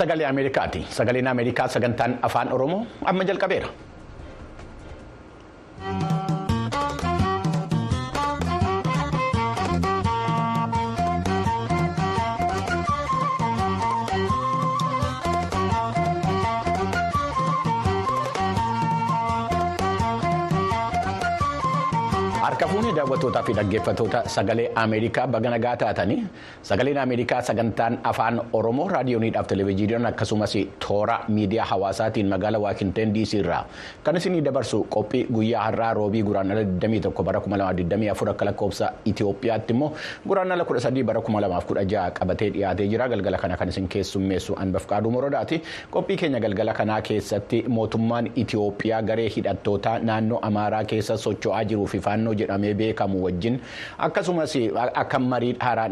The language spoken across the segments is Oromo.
Sagalee Ameerikaati. Sagaleen Ameerikaa sagantaan afaan Oromoo amma jalqabeera. Fuunee daawwattootaa fi dhaggeeffattoota sagalee Ameerikaa baga nagaa taatanii sagaleen Ameerikaa sagantaan afaan Oromoo raadiyooniidhaaf televezyiiniidhaan akkasumas toora miidiyaa hawaasaatiin magaalaa Waashinten DC irraa kan isinii dabarsu qophii guyyaa har'aa roobii guraandhala 21 bara 2024 akka lakkoofsa Itoophiyaatti immoo guraandhala 13 bara 2016 qabatee dhiyaatee jira galgala kana kan isin keessummeessu Anbafqaaduu Morodaati qophii keenya galgala kanaa keessatti mootummaan Itoophiyaa garee hidhattootaa naannoo Amaaraa keessa socho'aa jiruu fi faannoo jedhamee beekamu wajjin. Akkasumas akka marii haaraa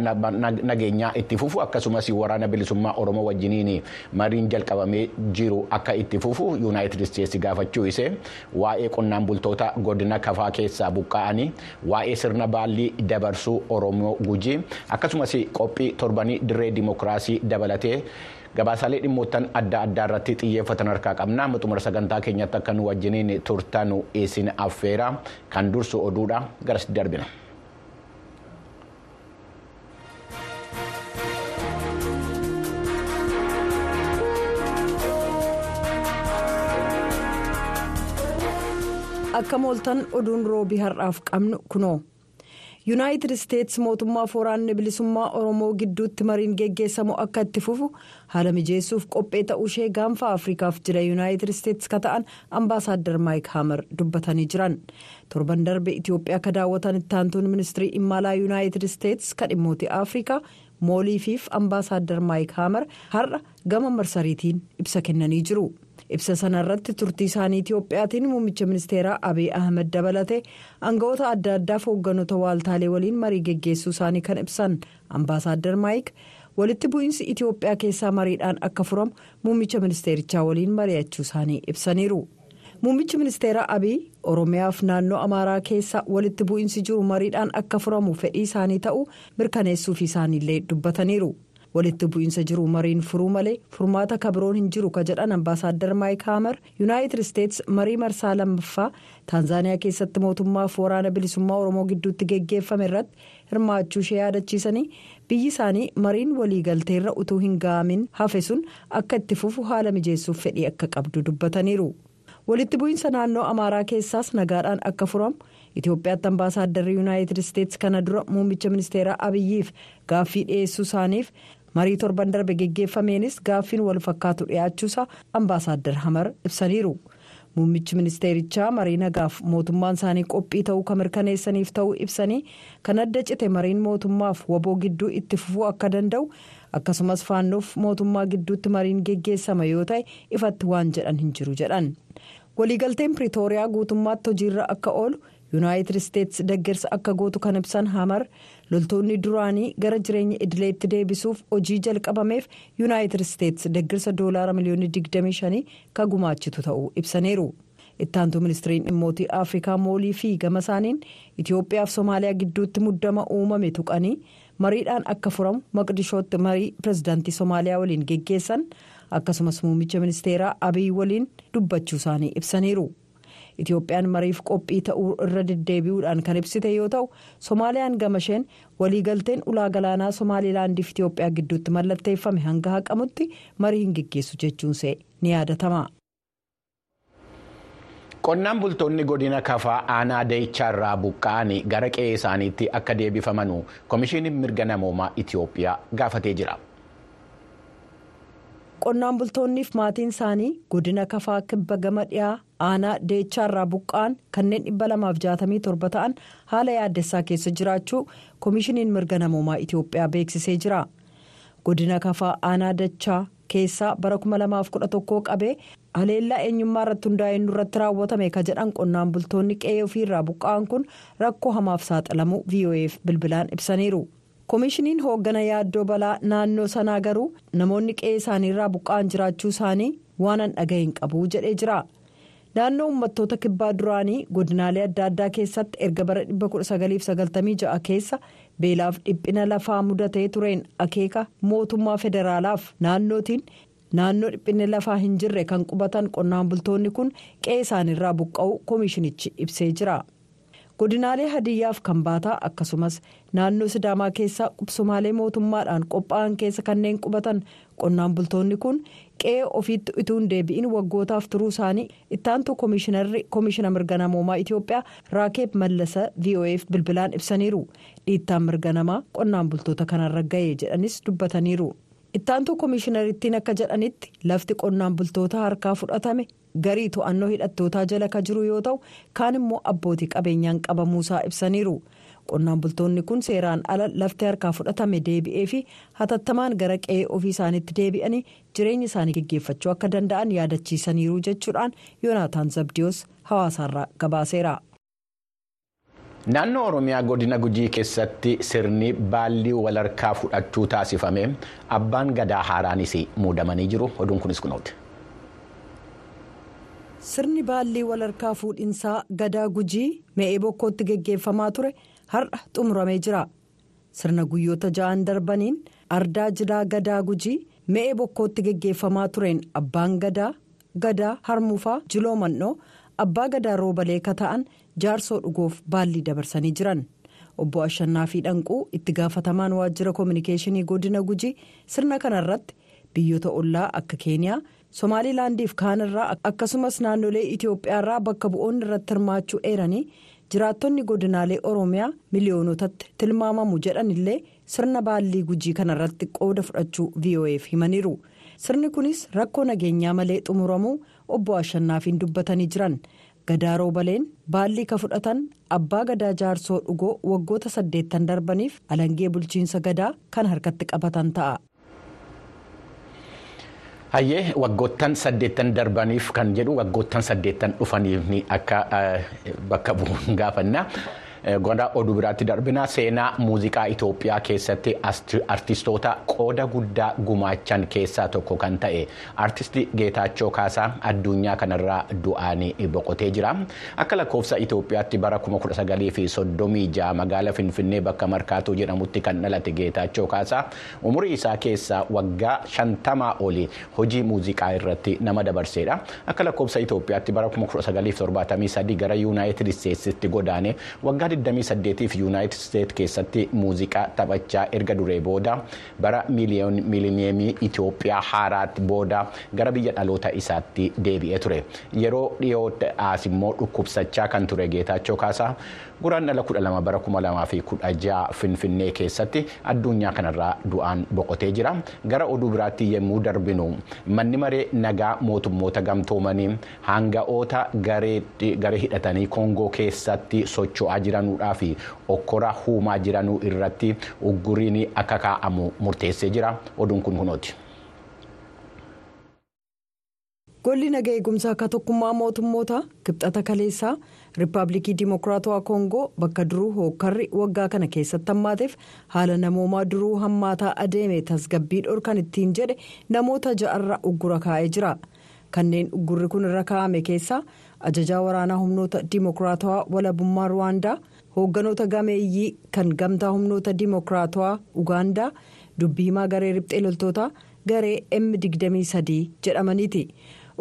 nageenyaa itti fufu akkasumas waraana bilisummaa oromoo wajjiniin mariin jalqabamee jiru akka itti fufu yuunaayitid isteetsi gaafachuu isee waa'ee qonnaan bultoota godina kafaa keessaa buqqa'anii waa'ee sirna baallii dabarsuu oromoo gujii akkasumas qophii torbanii dirree dimokiraasii dabalatee. Gabaasaalee dhimmoottan adda addaa irratti xiyyeeffatan harkaa qabna xumura sagantaa keenyatti akka nu wajjiniin turtanu isin affeera kan dursu oduudha garas darbina. akka mooltan oduun roobii har'aaf qabnu kunoo. Yuunaayitid isteetsi mootummaa waraanni bilisummaa oromoo gidduutti mariin geggeessamu akka itti fufu. Haala mijeessuuf qophee ta'uu ishee gaanfa afrikaaf jira. Yuunaayitid isteetsi ka ta'an ambaasaaddar maayik haamer dubbatanii jiran. Torban darbe itiyoophiyaa ka daawwatan ittaantuun ministirii imaalaa yuunaayitid isteetsi ka dhimmoota afrikaa mooliifiif ambaasaaddar maayik haamer har'a gama marsariitiin ibsa kennanii jiru. Ibsa sana irratti turtii isaanii itiyoophiyaatiin muummicha ministeeraa abiy ahmed dabalate. Aangawoota adda addaaf hoogganoota waaltaalee waliin marii geggeessuu isaanii kan ibsan ambaasaaddar maayik. Walitti bu'iinsi itiyoophiyaa keessaa mariidhaan akka furamu muummicha ministeerichaa waliin mari'achuu isaanii ibsaniiru. Muummichi ministeeraa abiy oromiyaaf naannoo amaaraa keessa walitti bu'iinsi jiru mariidhaan akka furamu fedhii isaanii ta'uu mirkaneessuuf isaaniillee dubbataniiru. Walitti bu'iinsa jiru mariin furuu malee furmaata kabiroon hin jiru ka jedhan ambaasaaddar maayik haamer yuunaayitid isteetsi marii marsaa lammaffaa taanzaaniyaa keessatti mootummaaf waraana bilisummaa oromoo gidduutti geggeeffame irratti hirmaachuu ishee yaadachiisanii biyyi isaanii mariin waliigalteerra utuu hin ga'amin hafe sun akka itti fufu haala mijeessuuf fedhii akka qabdu dubbataniiru walitti bu'iinsa naannoo amaaraa keessaas nagaadhaan akka furamu. Itoophiyaatti ambaasaadarri yuunaayitid isteetsi kana dura muummicha ministeeraa abiyyiif gaaffii dhiyeessuu isaaniif marii torban darbe geggeeffameenis gaaffiin wal fakkaatu dhiyaachuusaa ambaasaaddar hamar ibsaniiru muummichi ministeerichaa marii nagaaf mootummaan isaanii qophii ta'uu kan mirkaneessaniif ta'uu ibsanii kan adda cite mariin mootummaaf waboo gidduu itti fufuu akka danda'u akkasumas faannoof mootummaa gidduutti mariin geggeessama yoo ta'e ifatti waan jedhan hin jiru jedhan waliigalteen piriitooriyaa guutummaatti hojiirra akka oolu. yuunaayitid isteetsi deggersa akka gootu kan ibsan hamar loltoonni duraanii gara jireenya idileetti deebisuuf hojii jalqabameef yuunaayitid isteetsi deggersa doolaara miliyoonii 25 kan gumaachitu ta'uu ibsaniiru ittaantuu ministiriin dhimmootii afrikaa moolii fi gama isaaniin itiyoophiyaaf soomaaliyaa gidduutti muddama uumame tuqanii mariidhaan akka furamu maqdishootti marii pirezidaantii soomaaliyaa waliin geggeessan akkasumas muummicha ministeeraa abiy waliin dubbachuu isaanii ibsaniiru. Itiyoophiyaan mariif qophii ta'uu irra deddeebi'uudhaan kan ibsite yoo ta'u soomaaliyaan gama isheen waliigalteen ulaa galaanaa somaalilaandiif Itiyoophiyaa gidduutti mallatteeffame hanga haqamutti marii hin geggeessu jechuunsee ni yaadatama. Qonnaan bultoonni godina kafaa aanaa deechaarraa buqqa'anii gara qe'ee isaaniitti akka deebifaman komishinii mirga namoomaa Itiyoophiyaa gaafatee jira. qonnaan bultoonniif maatiin isaanii godina kafaa kibba gama dhiyaa aanaa deechaarraa buqqa'an kanneen dhibba lamaaf jaatamii torba ta'an haala yaaddessaa keessa jiraachuu komishiniin mirga namoomaa itiyoophiyaa beeksisee jira godina kafaa aanaa dachaa keessaa bara 2011 qabee haleellaa eenyummaa irratti hundaa'ee irratti raawwatame ka jedhan qonnaan bultoonni qe'ee ofiirraa buqqa'an kun rakkoo hamaaf saaxilamuu vo'eef bilbilaan ibsaniiru. koomishiniin hooggana yaaddoo balaa naannoo sanaa garuu namoonni qe'ee isaaniirraa buqqa'an jiraachuu isaanii waan an dhaga'in qabu jedhee jira naannoo uummattoota kibbaa duraanii godinaalee adda addaa keessatti erga bara 1996 keessa beelaaf dhiphina lafaa mudatee tureen akeeka mootummaa federaalaaf naannootiin naannoo dhiphinni lafaa hin jirre kan qubatan qonnaan bultoonni kun qe'ee isaaniirraa buqqa'uu koomishinichi ibsee jira. godinaalee hadiyyaaf kan baataa akkasumas naannoo sidaamaa keessaa qubsumaalee mootummaadhaan qophaa'an keessa kanneen qubatan qonnaan bultoonni kun qe'ee ofiitti utuu hin deebi'in waggootaaf turuu isaanii. Ittaantu koomishina mirga namoomaa itiyoophiyaa raakeeb mallasa vo'eef bilbilaan ibsaniiru. Dhiittaan mirga namaa qonnaan bultoota kanarra ga'ee jedhanis dubbataniiru. ittaantu koomishinariittiin akka jedhanitti lafti qonnaan bultoota harkaa fudhatame garii to'annoo hidhattootaa jala ka jiru yoo ta'u kaan immoo abbootii qabeenyaan qabamuusaa ibsaniiru qonnaan bultoonni kun seeraan ala lafti harkaa fudhatame deebi'ee fi hatattamaan gara qe'ee ofii isaaniitti deebi'anii jireenya isaanii geggeeffachuu akka danda'an yaadachiisaniiru jechuudhaan yoonaataan zabdiyoos hawaasaarraa gabaaseera. naannoo oromiyaa godina gujii keessatti sirni baallii walharkaa fudhachuu taasifame abbaan gadaa haaraanis muudamanii jiru oduun kunis kunooti. sirni baallii walharkaa fuudhinsaa gadaa gujii me'ee bokkootti geggeeffamaa ture har'a xumuramee jira. Sirna guyyoota ja'an darbaniin ardaa jilaa gadaa gujii me'ee bokkootti geggeeffamaa tureen abbaan gadaa gadaa harmufaa jiloo mannoo abbaa gadaa roobalee ka ta'an jaarsoo dhugoof baallii dabarsanii jiran. Obbo ashannaa fi dhanquu itti gaafatamaan waajjira koominikeeshinii godina gujii sirna kanarratti biyyoota ollaa akka keeniyaa somaalilaandiif kaanirraa akkasumas naannolee itiyoophiyaarraa bakka bu'oonni irratti hirmaachuu eeranii jiraattonni godinaalee oromiyaa miliyoonotatti tilmaamamu jedhanillee sirna baallii gujii kanarratti qooda fudhachuu vo'eef himaniiru sirni kunis rakkoo nageenyaa malee xumuramuu obbo ashannaafiin dubbatanii jiran. gadaa roobaleen baallii ka fudhatan abbaa gadaa jaarsoo dhugoo waggoota saddeettan darbaniif alangee bulchiinsa gadaa kan harkatti qabatan ta'a. Hayyee waggoottan saddeettan darbaniif kan jedhu waggoottan saddeettan dhufaniif akka bakka bu'uun gaafanna. Goda oduu biraatti darbina seenaa muuziqaa Itoophiyaa keessatti artistoota qooda guddaa gumaachan keessaa tokko kan ta'e artisti Geetaachoo Kaasaa addunyaa kanarraa du'aan boqotee jira. Akka lakkoofsa Itoophiyaatti bara 1936 magaala Finfinnee bakka Markaatoo jedhamutti kan dhalate Geetaachoo Kaasaa umurii isaa keessaa waggaa 50 olii hojii muuziqaa irratti nama dabarseedha. Akka lakkoofsa Itoophiyaatti bara 1973 gara Yuunaayitid Isteetsitti godaane waggaa 28f yuunaayitid isteet keessatti muuziqaa taphachaa erga duree booda bara miilineemii Itoophiyaa haaraatti booda gara biyya dhaloota isaatti deebi'ee ture. Yeroo dhiyoodhaas immoo dhukkubsachaa kan ture geetaachoo kaasaa guraandhala 12 bara 2016 finfinnee keessatti addunyaa kanarraa du'aan boqotee jira gara oduu biraatti yommuu darbinu manni maree nagaa mootummoota gamtoomanii hanga'oota garee hidhatanii koongoo keessatti socho'aa jiranuudhaa fi okkora huumaa jiranuu irratti ugguriin akka kaa'amu murteessee jira oduun kun kunooti. Golli nagaa eegumsaa akka tokkummaa mootummoota kibxata kaleessaa riippaabilikii dimokiraatawaa koongoo bakka duruu hookkarri waggaa kana keessatti hammaateef haala namoomaa duruu hammaataa adeeme tasgabbii dhorkan ittiin jedhe namoota ja'arra uggura kaa'ee jira kanneen uggurri kun irra kaa'ame keessaa ajajaa waraanaa humnoota dimokiraatawaa walabummaa ruwaandaa hoogganoota gameeyyii kan gamtaa humnoota dimokiraatawaa ugaandaa dubbii himaa garee riphxee loltootaa garee m23 jedhamaniiti.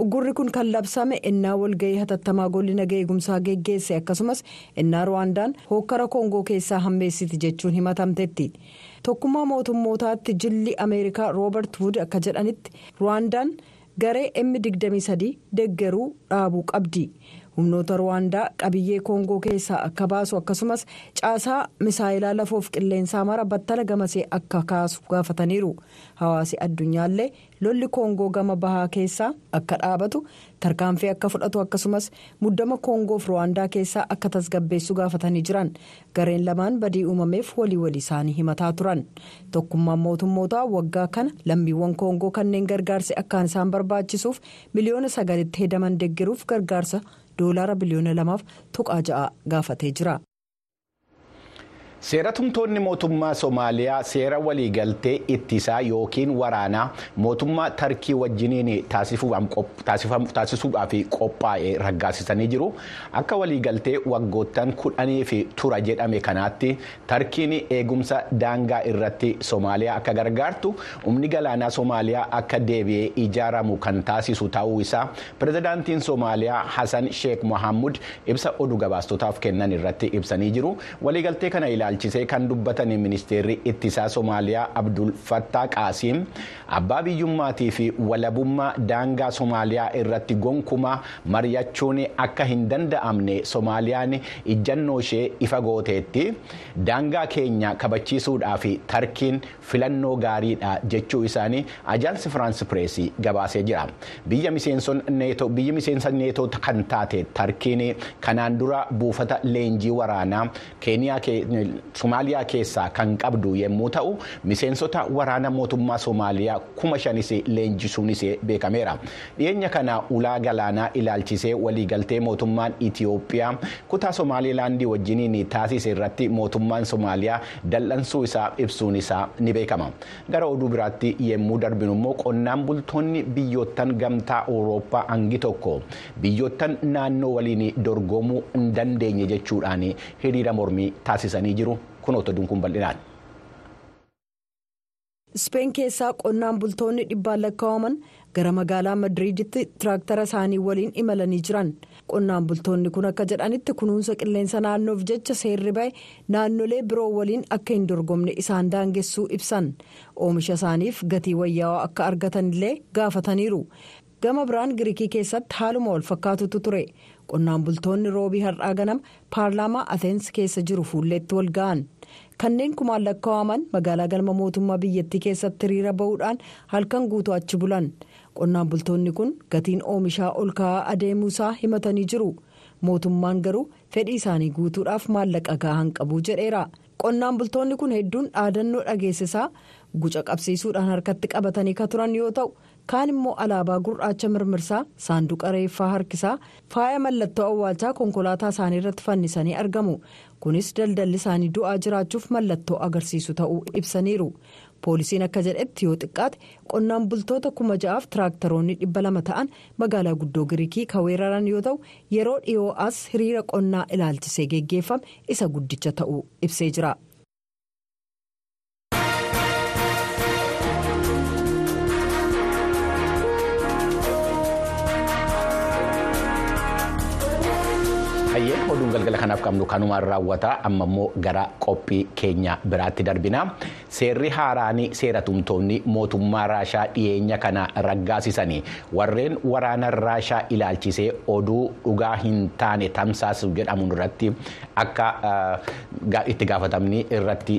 Uggurri kun kan labsame innaa walga'ii hatattamaa golli nagaa eegumsaa geggeesse akkasumas innaa ruwaandaan hookkara koongoo keessaa hammeessiti jechuun himatamtetti. Tokkummaa mootummootaatti jilli ameerikaa roobert wood akka jedhanitti ruwaandaan garee m23 deggeruu dhaabuu qabdi humnoota ruwaandaa qabiyyee koongoo keessaa akka baasu akkasumas caasaa misaayilaa lafoof qilleensaa mara battala gamasee akka kaasu gaafataniiru. Hawaasi addunyaallee lolli koongoo gama bahaa keessaa akka dhaabatu tarkaanfii akka fudhatu akkasumas muddama koongoof ruwaandaa keessaa akka tasgabbeessu gaafatanii jiran. Gareen lamaan badii uumameef walii walii isaanii himataa turan. Tokkummaan mootummootaa waggaa kana lammiiwwan koongoo kanneen gargaarsi akkaan isaan barbaachisuuf miliyoona sagalitti hedaman deggeruuf gargaarsa doolaara biliyoona lamaaf tuqaa ja'a gaafatee jira. Seeratumtoonni mootummaa soomaaliyaa seera waliigaltee ittisaa yookiin waraanaa mootummaa tarkii wajjiniin taasisuudhaaf qophaa'e raggaasisanii jiru. Akka waliigaltee waggoottan kudhaniif tura jedhame kanaatti tarkiin eegumsa daangaa irratti soomaaliyaa akka gargaartu humni galaanaa soomaaliyaa akka deebi'ee ijaaramu kan taasisu ta'uu isaa pirezidaantiin soomaaliyaa hasan sheek mohaamud ibsa oduu gabaastotaaf kennan irratti ibsanii jiru. Waliigaltee kana ilaalchisee kan dubbatan ministeerri ittisaa soomaaliyaa abdul fattaa qaasiim abbaa biyyummaatii fi walabummaa daangaa soomaaliyaa irratti gonkumaa mari'achuun akka hin danda'amne soomaaliyaan ijjannoo ishee ifa gooteetti. Daangaa keenya kabachiisuudhaaf tarkiin filannoo gaariidha jechuu isaanii ajaansi firaansi pireesii gabaasee jira. Biyya miseensa neetoo kan taate tarkiin kanaan dura buufata leenjii waraanaa. Keeniyaa Somaaliyaa keessaa kan qabdu yommuu ta'u miseensota waraana mootummaa Somaaliyaa kuma shanis leenjisuunis beekameera. Dhiyeenya kana ulaa galaanaa ilaalchisee waliigaltee mootummaan Itiyoophiyaa kutaa Somaalilaandii wajjiniin taasise irratti mootummaan Somaaliyaa dal'ansuu isaa ibsuun isaa ni beekama. Gara oduu biraatti yommuu darbinu immoo qonnaan bultoonni biyyoottan gamtaa Awurooppaa hangi tokko biyyoottan naannoo waliin dorgomuu hin dandeenye jechuudhaan hiriira mormii taasisanii jiru. Kunoota dunkuun bal'inaan. Speen keessaa qonnaan bultoonni dhibbaan lakkaa'aman gara magaalaa madriiditti tiraaktara isaanii waliin imalanii jiran qonnaan bultoonni kun akka jedhanitti kunuunsa qilleensa naannoof jecha seerri bahe naannolee biroo waliin akka hin dorgomne isaan daangessuu ibsan oomisha isaaniif gatii wayyaawaa akka argatanillee gaafataniiru gama biraan giriikii keessatti haaluma wal fakkaatutu ture. qonnaan bultoonni roobii har'aa ganama paarlaamaa ateensi keessa jiru fuulleetti wal ga'an kanneen kumaan lakkaa'aman magaalaa galma mootummaa biyyattii keessatti hiriira bahuudhaan halkan guutuu achi bulan qonnaan bultoonni kun gatiin oomishaa ol ka'aa adeemuusaa himatanii jiru mootummaan garuu fedhii isaanii guutuudhaaf maallaqa gahaan qabu jedheera qonnaan bultoonni kun hedduun dhaadannoo dhageessisaa guca qabsiisuudhaan harkatti qabatanii ka turan yoo ta'u. Kaan immoo alaabaa gurraacha mirmirsaa saanduqa reeffaa harkisaa faaya mallattoo awwaalchaa konkolaataa isaanii irratti fannisanii argamu kunis daldalli isaanii du'aa jiraachuuf mallattoo agarsiisu ta'uu ibsaniiru poolisiin akka jedhetti yoo xiqqaate qonnaan bultoota kuma ja'aaf tiraaktaroonni dhibba lama ta'an magaalaa guddoo giriikii kan weeraran yoo ta'u yeroo dhiyoo as hiriira qonnaa ilaalchisee geggeeffame isa guddicha ta'uu ibsee jira. Galgala kanaaf qabnu kanumaan raawwata amma immoo gara qophii keenya biraatti darbina seerri haaraan seera tumtoonni mootummaa raashaa dhiyeenya kana raggaasisanii warreen waraana raashaa ilaalchisee oduu dhugaa hin taane tamsaasu jedhamuun irratti akka itti gaafatamni irratti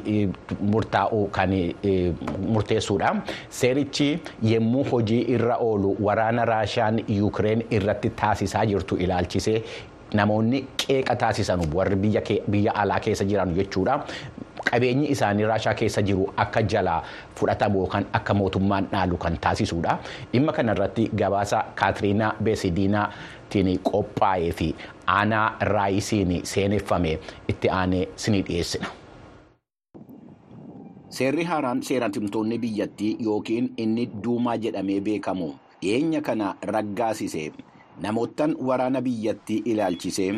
murtaa'u kan murteessuudha seerichi yommuu hojii irra oolu waraana raashaan yuukireen irratti taasisaa jirtu ilaalchisee. Namoonni qeeqa taasisan warri biyya alaa keessa jiran jechuudha. Qabeenyi isaanii raashaa keessa jiru akka jalaa fudhatamu yookaan akka mootummaan dhaalu kan taasisudha. Dhimma kanarratti gabaasa Kaatiriinaa Beesidiinaatiin qophaa'ee fi aanaa raayisiin seeneffame itti aanee sinii dhiyeessina. Seerri haaraan seeratumtoonni biyyattii yookiin inni duumaa jedhamee beekamu dhiyeenya kana raggaasise. Namoottan waraana biyyattii ilaalchisee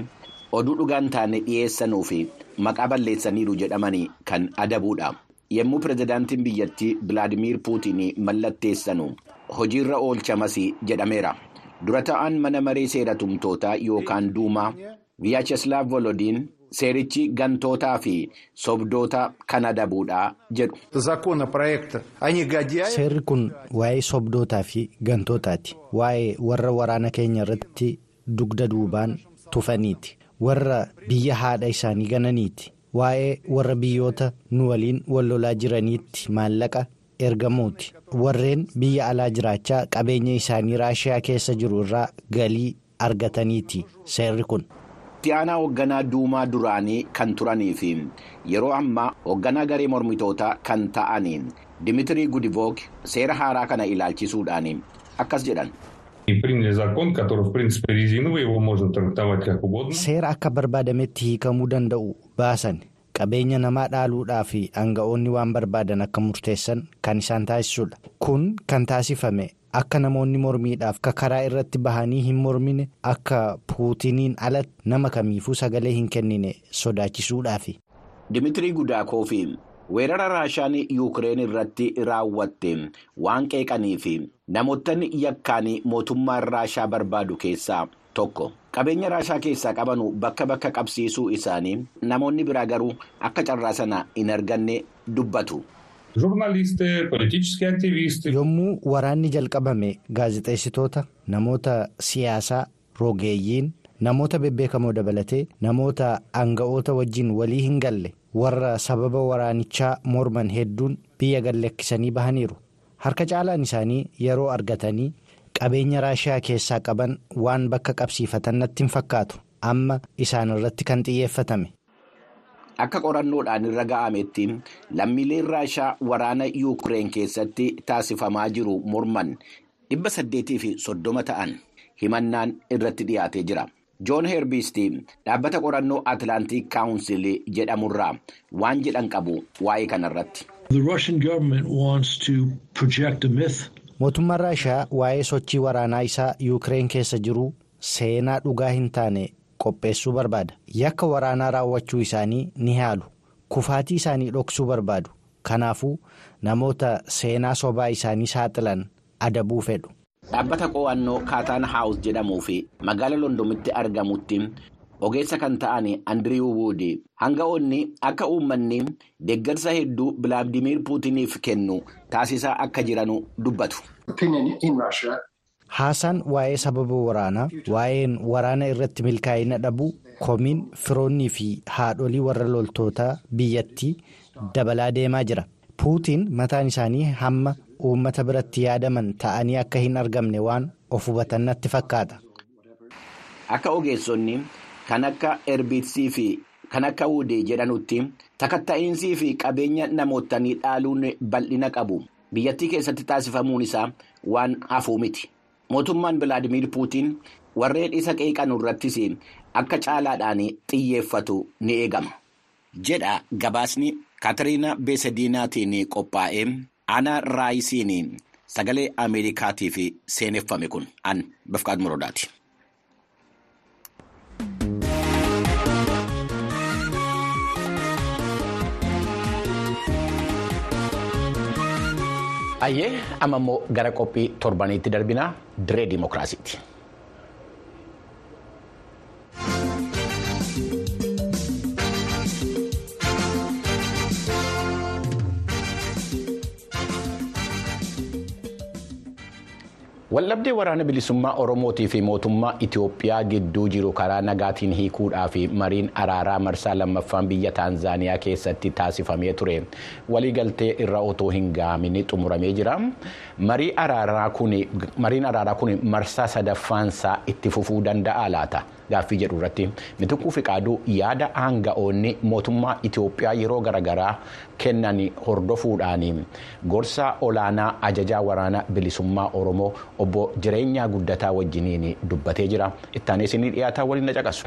oduu dhugaan taane dhiyeessanuu fi maqaa balleessaniiru jedhamanii kan adabuudha. Yommuu pirezidaantiin biyyattii Bilaadimiir Puutiin mallatteessanu hojiirra oolchamas jedhameera. Dura ta'an mana maree seeratumtootaa yookaan duumaa Viyaacheslaав Volodiin seerichi gantootaa fi sobdoota kan adabuudha jedhu. Seerri kun waa'ee sobdootaa fi gantootaati. Waa'ee warra waraana keenya irratti dugda duubaan tufaniiti. Warra biyya haadha isaanii gananiiti. Waa'ee warra biyyoota nu waliin wal lolaa jiraniitti maallaqa ergamuuti. Warreen biyya alaa jiraachaa qabeenya isaanii raashiyaa keessa jiru irraa galii argataniiti seerri kun. Itti aanaa hoogganaa duumaa duraanii kan turanii fi yeroo ammaa hoogganaa garee mormitootaa kan ta'aniin Dimitirii Gudivoog seera haaraa kana ilaalchisuudhaan akkas jedhan. Seera akka barbaadametti hiikamuu danda'u baasan. Qabeenya namaa dhaaluudhaa fi aanga'oonni waan barbaadan akka murteessan kan isaan taasisudha kun kan taasifame akka namoonni mormiidhaaf akka karaa irratti bahanii hin mormine akka puutiniin alatti nama kamiifuu sagalee hin kennine sodaachisuudhaafi. Dimitirii Gudaakoofi weerara raashaan yuukireen irratti raawwatte waan qeeqanii fi namootni yakkaan mootummaan raashaa barbaadu keessaa tokko qabeenya raashaa keessaa qabanu bakka bakka qabsiisuu isaanii namoonni biraa garuu akka carraa sana hin arganne dubbatu. Yommuu waraanni jalqabame gaazexeessitoota namoota siyaasaa rogeeyyiin namoota bebbeekamoo dabalatee namoota aanga'oota wajjin walii hin galle. Warra sababa waraanichaa morman hedduun biyya gallakkisanii bahaniiru. Harka caalaan isaanii yeroo argatanii qabeenya raashiyaa keessaa qaban waan bakka qabsiifatan natti hin fakkaatu. Amma isaan irratti kan xiyyeeffatame. Akka qorannoodhaan irra ga'ametti lammiileen raashaa waraana yuukireen keessatti taasifamaa jiru morman dhibba saddeetii fi soddoma ta'an himannaan irratti dhiyaatee jira. Joon Herbisti dhaabbata qorannoo Atlaantik Kaawunsilii jedhamurraa waan jedhan qabu waa'ee kanarratti. Mootummaan Raashaa waa'ee sochii waraanaa isaa yuukireen keessa jiru seenaa dhugaa hin taane qopheessuu barbaada. Yakka waraanaa raawwachuu isaanii ni haalu. Kufaatii isaanii dhoksuu barbaadu. Kanaafuu namoota seenaa sobaa isaanii saaxilan adabuu fedhu. Dhaabbata qo'annoo Kaataan Haawus jedhamuu fi magaala Londomitti argamutti ogeessa kan ta'an Andiriw Wuudi hanga'oonni akka uummanni deeggarsa hedduu Bilaadimiir Puutiniif kennu taasisaa akka jiranu dubbatu. Haasaan waa'ee sababa waraanaa waa'een waraana irratti milkaa'ina dhabuu komiin firoonnii fi haadholii warra loltootaa biyyattii dabalaa deemaa jira. Puutiin mataan isaanii hamma uummata biratti yaadaman ta'anii akka hin argamne waan of hubatan natti fakkaata. Akka ogeessonni kan akka erbiitsii fi kan akka wuudee jedhanutti takatta'iinsii fi qabeenya namootanii dhaaluun bal'ina qabu biyyattii keessatti taasifamuun isaa waan hafuu miti. Mootummaan Bilaadimiir Puutiin warreen isa qeeqan irrattis akka caalaadhaan xiyyeeffatu ni eegama. Jedha gabaasni Kaatariina Beesadiinaatiin qophaa'ee Aanaa Raayisiin sagalee Ameerikaatiif seeneffame kun an Bafqaad Morodaati. Ayyee amma immoo gara qophii torbaniitti darbinaa diree dimookiraasiiti. Waldhabdee waraana bilisummaa Oromootii fi mootummaa Itoophiyaa gidduu jiru karaa nagaatiin hiikuudhaa fi mariin araaraa marsaa lammaffaan biyya Taanzaaniyaa keessatti taasifamee ture. Waliigaltee irra otoo hin gahamin xumuramee jira. Mariin araaraa kun marsaa sadaffaansaa itti fufuu danda'a laata? Gaaffii jedhu irratti mituquu fi qaaduu yaada aanga'oonni mootummaa Itoophiyaa yeroo garaagaraa kennan hordofuudhaan gorsa olaanaa ajajaa waraana bilisummaa Oromoo obbo Jireenyaa Guddataa wajjiniin dubbatee jira. Ittaanis ni dhiyaataa waliin na caqasu.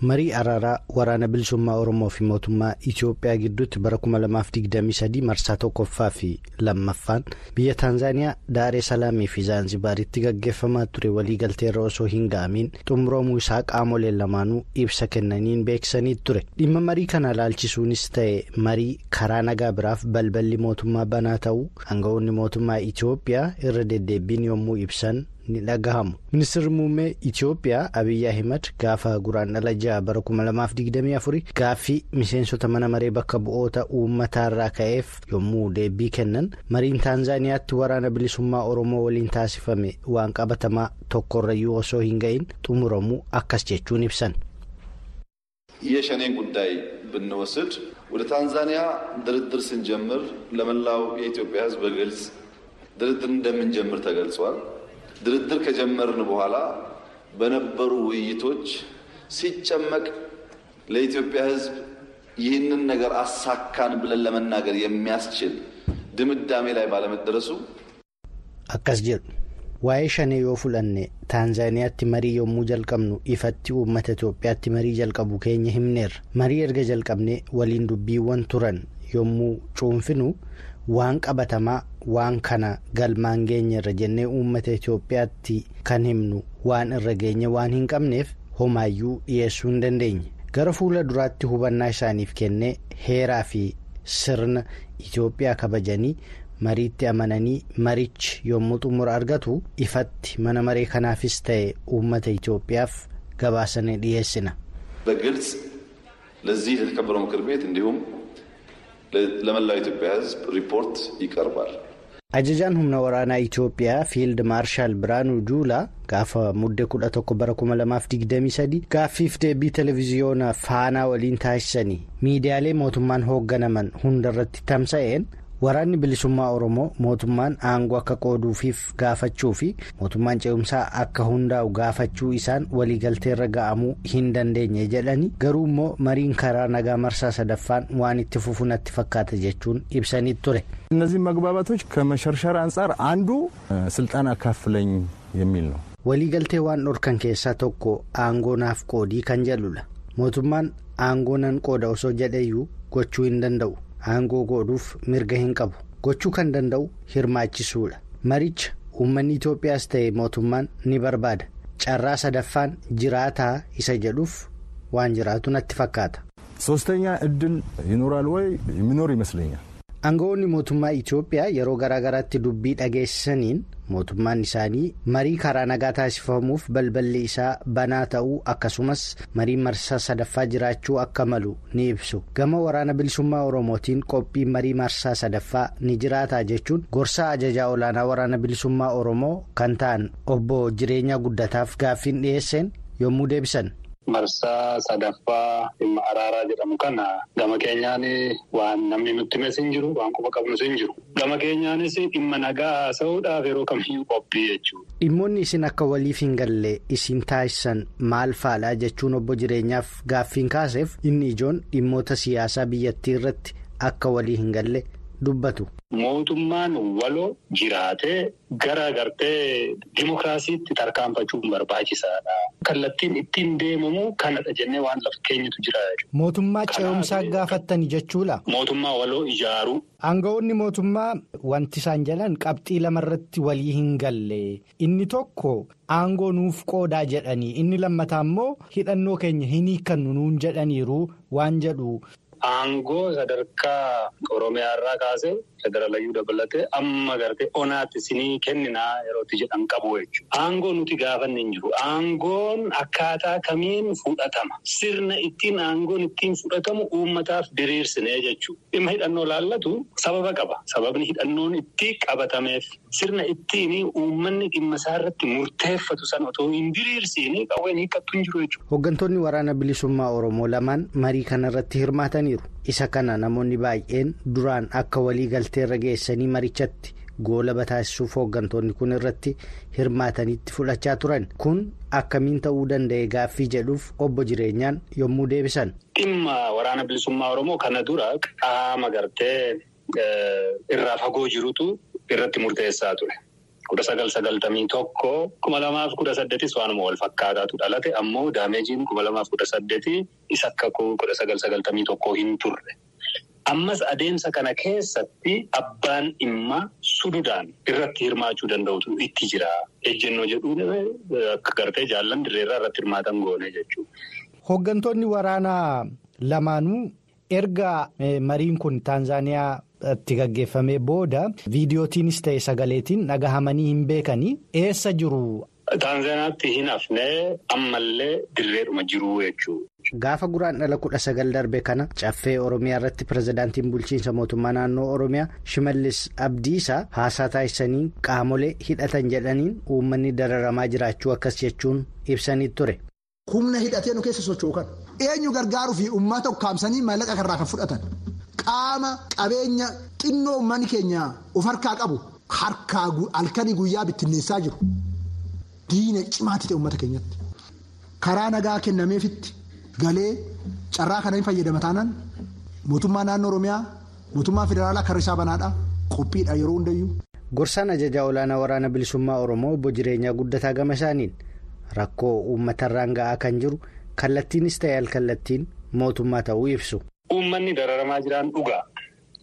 Marii araaraa waraana bilisummaa oromoo fi mootummaa itiyoophiyaa gidduutti bara 2023 marsaa tokkoffaa fi lammaffaan biyya taanzaaniyaa daaree salaamii fi zaanzibaaritti gaggeeffamaa ture waliigalteerra osoo hin ga'amiin xumuramuu isaa qaamoleen lamaanuu ibsa kennaniin beeksisanii ture dhimma marii kana ilaalchisuunis ta'e marii karaa nagaa biraaf balballi mootummaa banaa ta'uu aanga'oonni mootummaa itiyoophiyaa irra deddeebiin yommuu ibsan. ni dhagahamu ministeerri muummee itiyoophiyaa abiyyi ahimad gaafa guraandhala ja'a bara 2024 gaaffii miseensota mana maree bakka bu'oota uummataarraa ka'eef yommuu deebii kennan mariin taanzaaniyaatti waraana bilisummaa oromoo waliin taasifame waan qabatamaa tokkorrayyuu osoo hin ga'in xumuramuu akkas jechuun ibsan. የሸኔን ጉዳይ ብንወስድ ወደ ታንዛኒያ ድርድር ስንጀምር ለመላው የኢትዮጵያ ሕዝብ በግልጽ ድርድር እንደምንጀምር ተገልጿል። ድርድር ከጀመርን በኋላ በነበሩ ውይይቶች ሲጨመቅ ለኢትዮጵያ ሕዝብ ይህንን ነገር አሳካን ብለን ለመናገር የሚያስችል ድምዳሜ ላይ ባለመደረሱ akkas jedhu waa'ee shanee yoo fudhanne taanzaaniyaatti marii yommuu jalqabnu ifatti uummata itoophiyaatti marii jalqabu keenya himneerra marii erga jalqabne waliin dubbiiwwan turan yommuu cuunfinu waan qabatamaa waan kana galmaan geenyerra jennee uummata itoophiyaatti kan himnu waan irra geenye waan hin qabneef homaayyuu dhiyeessuu hin dandeenye gara fuula duraatti hubannaa isaaniif kennee heeraa fi sirna itoophiyaa kabajanii. mariitti amananii marichi yommuu xumura argatu ifatti mana maree kanaafis ta'e uummata Itoophiyaaf gabaasanii dhiyeessina. በግልጽ ለዚህ ለተከበረው ምክር ቤት እንዲሁም ለመላው ኢትዮጵያ ሕዝብ ሪፖርት ይቀርባል። Ajajaan humna waraanaa Itoophiyaa fiild maarshaal Biraanuu Juulaa gaafa muddee kudha tokko bara kuma lamaaf digdamii sadii gaaffiif deebii televiziyoona faanaa waliin taasisanii miidiyaalee mootummaan hoogganaman hundarratti tamsa'een. waraanni bilisummaa oromoo mootummaan aangoo akka qooduufiif gaafachuu fi mootummaan ce'umsaa akka hundaa'u gaafachuu isaan waliigalteerra ga'amuu hin dandeenye jedhani garuu immoo mariin karaa nagaa marsaa sadaffaan waan itti fufu natti fakkaata jechuun ibsanii ture. እነዚህ መግባባቶች ከመሸርሸር አንጻር አንዱ ስልጣን አካፍለኝ የሚል ነው። waliigaltee waan dhorkan keessaa tokko aangoo naaf qoodii kan jedhudha mootummaan aangoo nan qooda osoo jedheyyuu gochuu hin danda'u. aangoo godhuuf mirga hin qabu gochuu kan danda'u hirmaachisuudha maricha uummanni itoophiyaas ta'e mootummaan ni barbaada carraa sadaffaan jiraataa isa jedhuuf waan jiraatu natti fakkaata. ሶስተኛ እድል ይኖራል ወይ የሚኖር ይመስለኛል። aangawoonni mootummaa itoophiyaa yeroo garaagaraatti dubbii dhageessisaniin mootummaan isaanii marii karaa nagaa taasifamuuf balballi isaa banaa ta'uu akkasumas marii marsaa sadaffaa jiraachuu akka malu ni ibsu gama waraana bilisummaa oromootiin qophiin marii marsaa sadaffaa ni jiraataa jechuun gorsaa ajajaa olaanaa waraana bilisummaa oromoo kan ta'an obbo jireenyaa guddataaf gaaffiin dhiyeesseen yommuu deebisan. Marsaa sadaffaa dhimma araaraa jedhamu kana gama keenyaan waan namni nutti himes hin jiru waan quba qabnus hin jiru gama keenyaanis dhimma nagaa haasa'uudhaaf yeroo kamiyyuu qophii jechuudha. Dhimmoonni isin akka waliif hin galle isin taasisan maal faadha jechuun obbo jireenyaaf gaaffiin kaaseef inni ijoon dhimmoota siyaasaa biyyattii irratti akka walii hin galle dubbatu. Mootummaan waloo jiraatee gara gartee dimokiraasiitti tarkaanfachuun barbaachisaadha. Kallattiin ittiin deemamu kanadha jennee waan lafa keenyatu jira. Mootummaa ce'umsaa gaafattani jechuudha. Mootummaa waloo ijaaruu. Aangawoonni mootummaa wanti isaan jedhan qabxii lamarratti walii hin galle inni tokko aangoo nuuf qoodaa jedhanii inni lammataa immoo hidhannoo keenya hin hiikkannu nuun jedhaniiru waan jedhu. Aangoo sadarkaa Oromiyaa irraa kaasee federaalayyuu dabalatee amma gartee onaatti isinii kenninaa yerootti jedhan qabu jechuudha. Aangoo nuti gaafanne hin jiru. Aangoon akkaataa kamiin fudhatama? Sirna ittiin aangoon ittiin fudhatamu uummataaf diriirsinee jechuudha. Dhimma hidhannoo laallatu sababa qaba. Sababni hidhannoon itti qabatameef sirna ittiin uummanni dhimma isaa irratti murteeffatu sana otoo hin diriirsiin qawween hiikkattu hin jiru jechuudha. Hooggantoonni waraana bilisummaa Oromoo lamaan marii kanarratti hirmaataniiru. Isa kana namoonni baay'een duraan akka walii galteerra geessanii marichatti goolaba taasisuuf hooggantoonni kun irratti hirmaatanitti fudhachaa turan. Kun akkamiin ta'uu danda'e gaaffii jedhuuf obbo jireenyaan yommuu deebisan. Dhimma waraana bilisummaa Oromoo kana dura qaama gartee irraa fagoo jirutu irratti murteessaa ture. kudha sagal sagaltamii tokko kuma lamaaf kudha saddeetis waanuma wal fakkaataatu dhalate ammoo daameejiin kuma lamaaf kudha saddeetii isa akka kudha sagal sagaltamii tokko hin turre. Ammas adeemsa kana keessatti abbaan dhimma sududaan irratti hirmaachuu danda'utu itti jira. Ejjennoo jedhuun akka gartee jaallan dirreerraa irratti hirmaatan goone jechuudha. Hooggantoonni waraanaa lamaanuu erga mariin kun Taanzaaniyaa. Itti gaggeeffamee booda viidiyootiinis ta'e sagaleetiin dhagahamanii hin beekanii eessa jiru. Taanzaaniyaatti hin hafnee ammallee dirreedhuma jiru jechuudha. Gaafa guraan dhala kudha sagal darbe kana caffee Oromiyaa irratti pirezidaantiin bulchiinsa mootummaa naannoo Oromiyaa Shimallis Abdiisaa haasaa taasisanii qaamolee hidhatan jedhaniin uummanni dararamaa jiraachuu akkas jechuun ibsanii ture. Humna hidhatee nu keessa socho'u kan eenyu gargaaruu fi uummata ukkaamsanii maallaqa kanarraa kan fudhatan. Qaama qabeenya xinnoo uummanni keenya of harkaa qabu harkaa halkanii guyyaa bittinneessaa jiru diina cimaatti ta'e uummata keenyatti. Karaa nagaa kennameefitti galee carraa kana hin fayyadama taanaan mootummaa naannoo Oromiyaa mootummaa federaalaa karra isaa banaadhaa qophiidha yeroo hundayyuu. gorsaan ajajaa olaanaa waraana bilisummaa oromoo obbo jireenyaa guddataa gama isaaniin rakkoo uummatarraan ga'aa kan jiru kallattiinis ta'e alkallattiin mootummaa ta'uu ibsu. Uummanni dararamaa jiran dhugaa.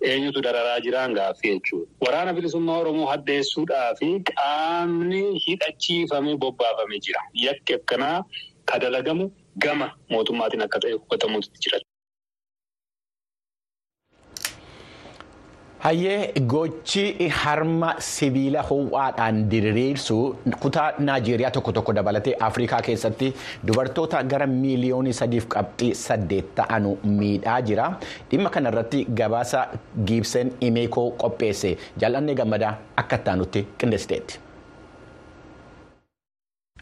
Eenyutu dararaa jiran gaaffii jechuudha. Waraana bilisummaa Oromoo hadheessuudhaa fi qaamni hidhachiifamee bobbaafamee jira. Yakki akkanaa ka dalagamu gama mootummaatiin akka ta'e hubatamuutu jira. Hayyee gochi harma sibiila ho'aadhaan diriirsu kutaa Naajeeriyaa tokko tokko dabalatee Afrikaa keessatti dubartoota gara miiliyoonii sadiif qabxii saddeet ta'anu miidhaa jira. Dhimma kanarratti gabaasa Giibseen Imeekoo qopheesse jaalannee gammadaa akka ittaanutti qindeessiteetti.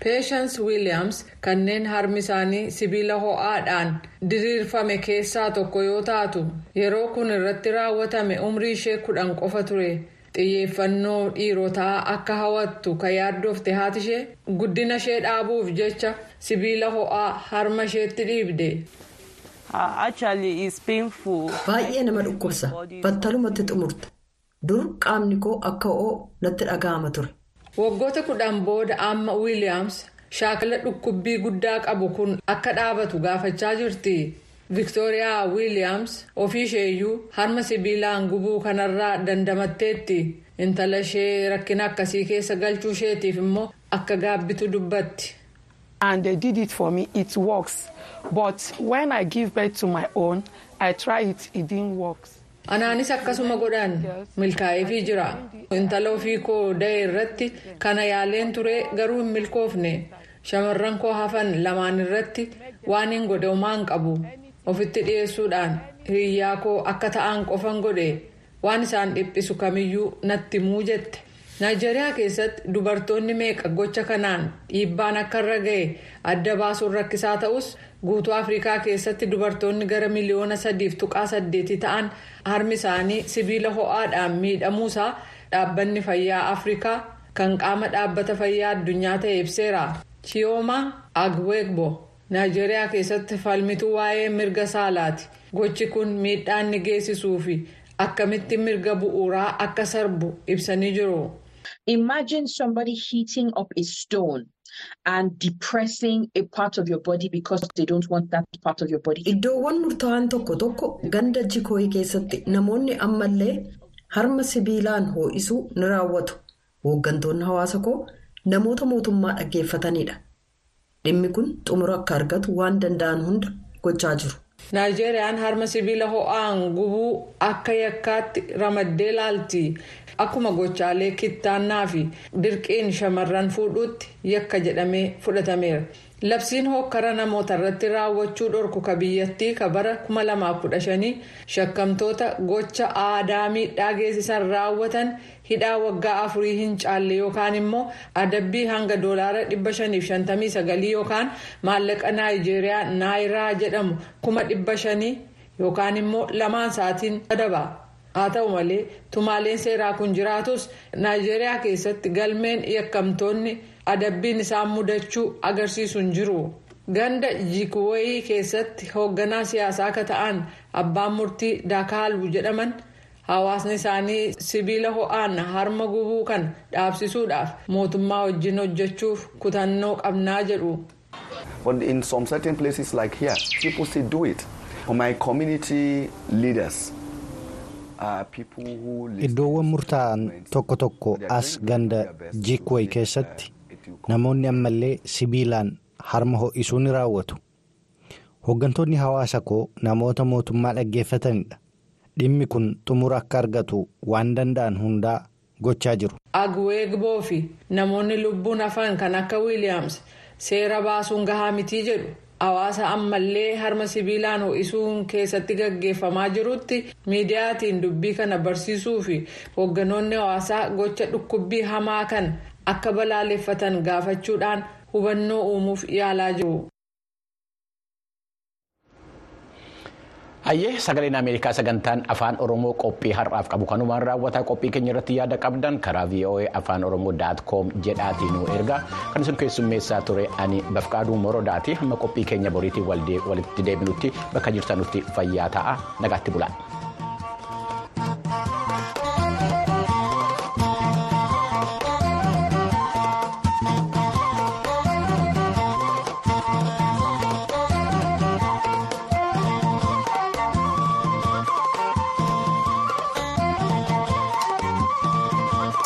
Peeshans wiiliyaams kanneen harmi isaanii sibiila ho'aadhaan diriirfame keessaa tokko yoo taatu yeroo kun irratti raawwatame umrii ishee kudhan qofa ture xiyyeeffannoo dhiirotaa akka hawattu kan yaaddofte haati ishee guddina ishee dhaabuuf jecha sibiila ho'aa harma isheetti dhiibde. baay'ee nama dhukkubsa battalumatti xumurta dur qaamni koo akka ho'oo natti dhaga'ama ture. Waggoota kudhan booda amma wiiliyaams shaakala dhukkubbii guddaa qabu kun akka dhaabatu gaafachaa jirti. Viktooriyaa wiiliyaams ofii isheeyyuu harma sibiilaan gubuu kanarraa dandamatteetti. Intala ishee rakkina akkasii keessa galchuu isheetiif immoo akka gaabbitu dubbatti. and they did it for me. It works. But when i give birth to my own i try it. It didn't work. Anaanis akkasuma godhan. Milkaa'eefii jira. Intala ofii koo da'e irratti kana yaaleen ture garuu hin milkoofne. Shamarran koo hafan lamaan irratti waan hin godhe homaan qabu. Ofitti dhiyeessuudhaan hiriyyaa koo akka ta'an qofan godhe. Waan isaan dhiphisu kamiyyuu natti muu jette naayijeeriyaa keessatti dubartoonni meeqa? Gocha kanaan dhiibbaan akka irra ga'e adda baasuun rakkisaa ta'us guutuu afrikaa keessatti dubartoonni gara miliyoona sadiif tuqaa saddeetii ta'an harmi isaanii sibiila ho'aadhaan miidhamuusaa dhaabbanni fayyaa afrikaa kan qaama dhaabbata fayyaa addunyaa ta'e ibseera chiyooma agweegbo naayijeeriyaa keessatti falmituu waa'ee mirga saalaati. Gochi kun miidhaa inni geessisuu fi akkamitti mirga bu'uuraa akka sarbu ibsanii jiru. Imagine somebody heating up a stone and depressing a part of your body because they don't want that part of your body. Iddoowwan murtaa'an tokko tokko ganda jikooyi keessatti namoonni ammallee harma sibiilaan hoo'isuu ni raawwatu. Hooggantoonni hawaasa koo namoota mootummaa dhaggeeffatanidha. Dhimmi kun xumura akka argatu waan danda'an hunda gochaa jiru. Naayijeeriyaan harma sibiila ho'aan gubuu akka yakkaatti ramaddee laalti. Akkuma gochaalee kittaannaa fi dirqiin shamarran fuudhuutti yakka jedhamee fudhatameera. Labsiin hokkara namoota irratti raawwachuu dhorku ka biyyattii ka bara 2015 shakkamtoota gocha aadaa miidhaa geessisan raawwatan hidhaa waggaa afurii hin caalle yookaan immoo adabbii hanga doolaara 559 yookaan maallaqa naayijeeriyaa naayiraa jedhamu 500 yookaan immoo lamaan sa'aatiin adaba. haa ta'u malee tumaaleen seeraa kun jiraatus naayijeeriyaa keessatti galmeen yakkamtoonni adabbiin isaan mudachuu agarsiisu hin jiru ganda jikuwayii keessatti hoogganaa siyaasaa akka ta'an abbaan murtii daakaaluu jedhaman hawaasni isaanii sibiila ho'aan harma gubuu kan dhaabsisuudhaaf mootummaa wajjin hojjechuuf kutannoo qabnaa jedhu. in some certain places like here people still do it for my community leaders. Iddoowwan murtaa'an tokko tokko as ganda jikway keessatti namoonni ammallee sibiilaan harma ho'isuu ni raawwatu. Hooggantoonni hawaasa koo namoota mootummaa dhaggeeffatanidha. Dhimmi kun xumura akka argatu waan danda'an hundaa gochaa jiru. Agweegboo fi namoonni lubbuun hafan kan akka Wiiliyaams seera baasuun gahaa mitii jedhu. hawaasa ammallee harma sibiilaan ho'isuun keessatti gaggeeffamaa jirutti miidiyaatiin dubbii kana barsiisuu fi hoogganoonni hawaasaa gocha dhukkubbii hamaa kan akka balaaleffatan gaafachuudhaan hubannoo uumuuf yaalaa jiru. Hayyee sagaleen Ameerikaa sagantaan afaan Oromoo qophii har'aaf qabu kanumaan raawwataa qophii keenya irratti yaada qabdan karaa VOA afaan Oromoo daat koom jedhaatiin nu erga kan isin keessummeessaa ture ani bafqaaduu morodaati hamma qophii keenya boriitiin walitti deebinutti bakka jirtanutti fayyaa ta'a nagaatti bulaa.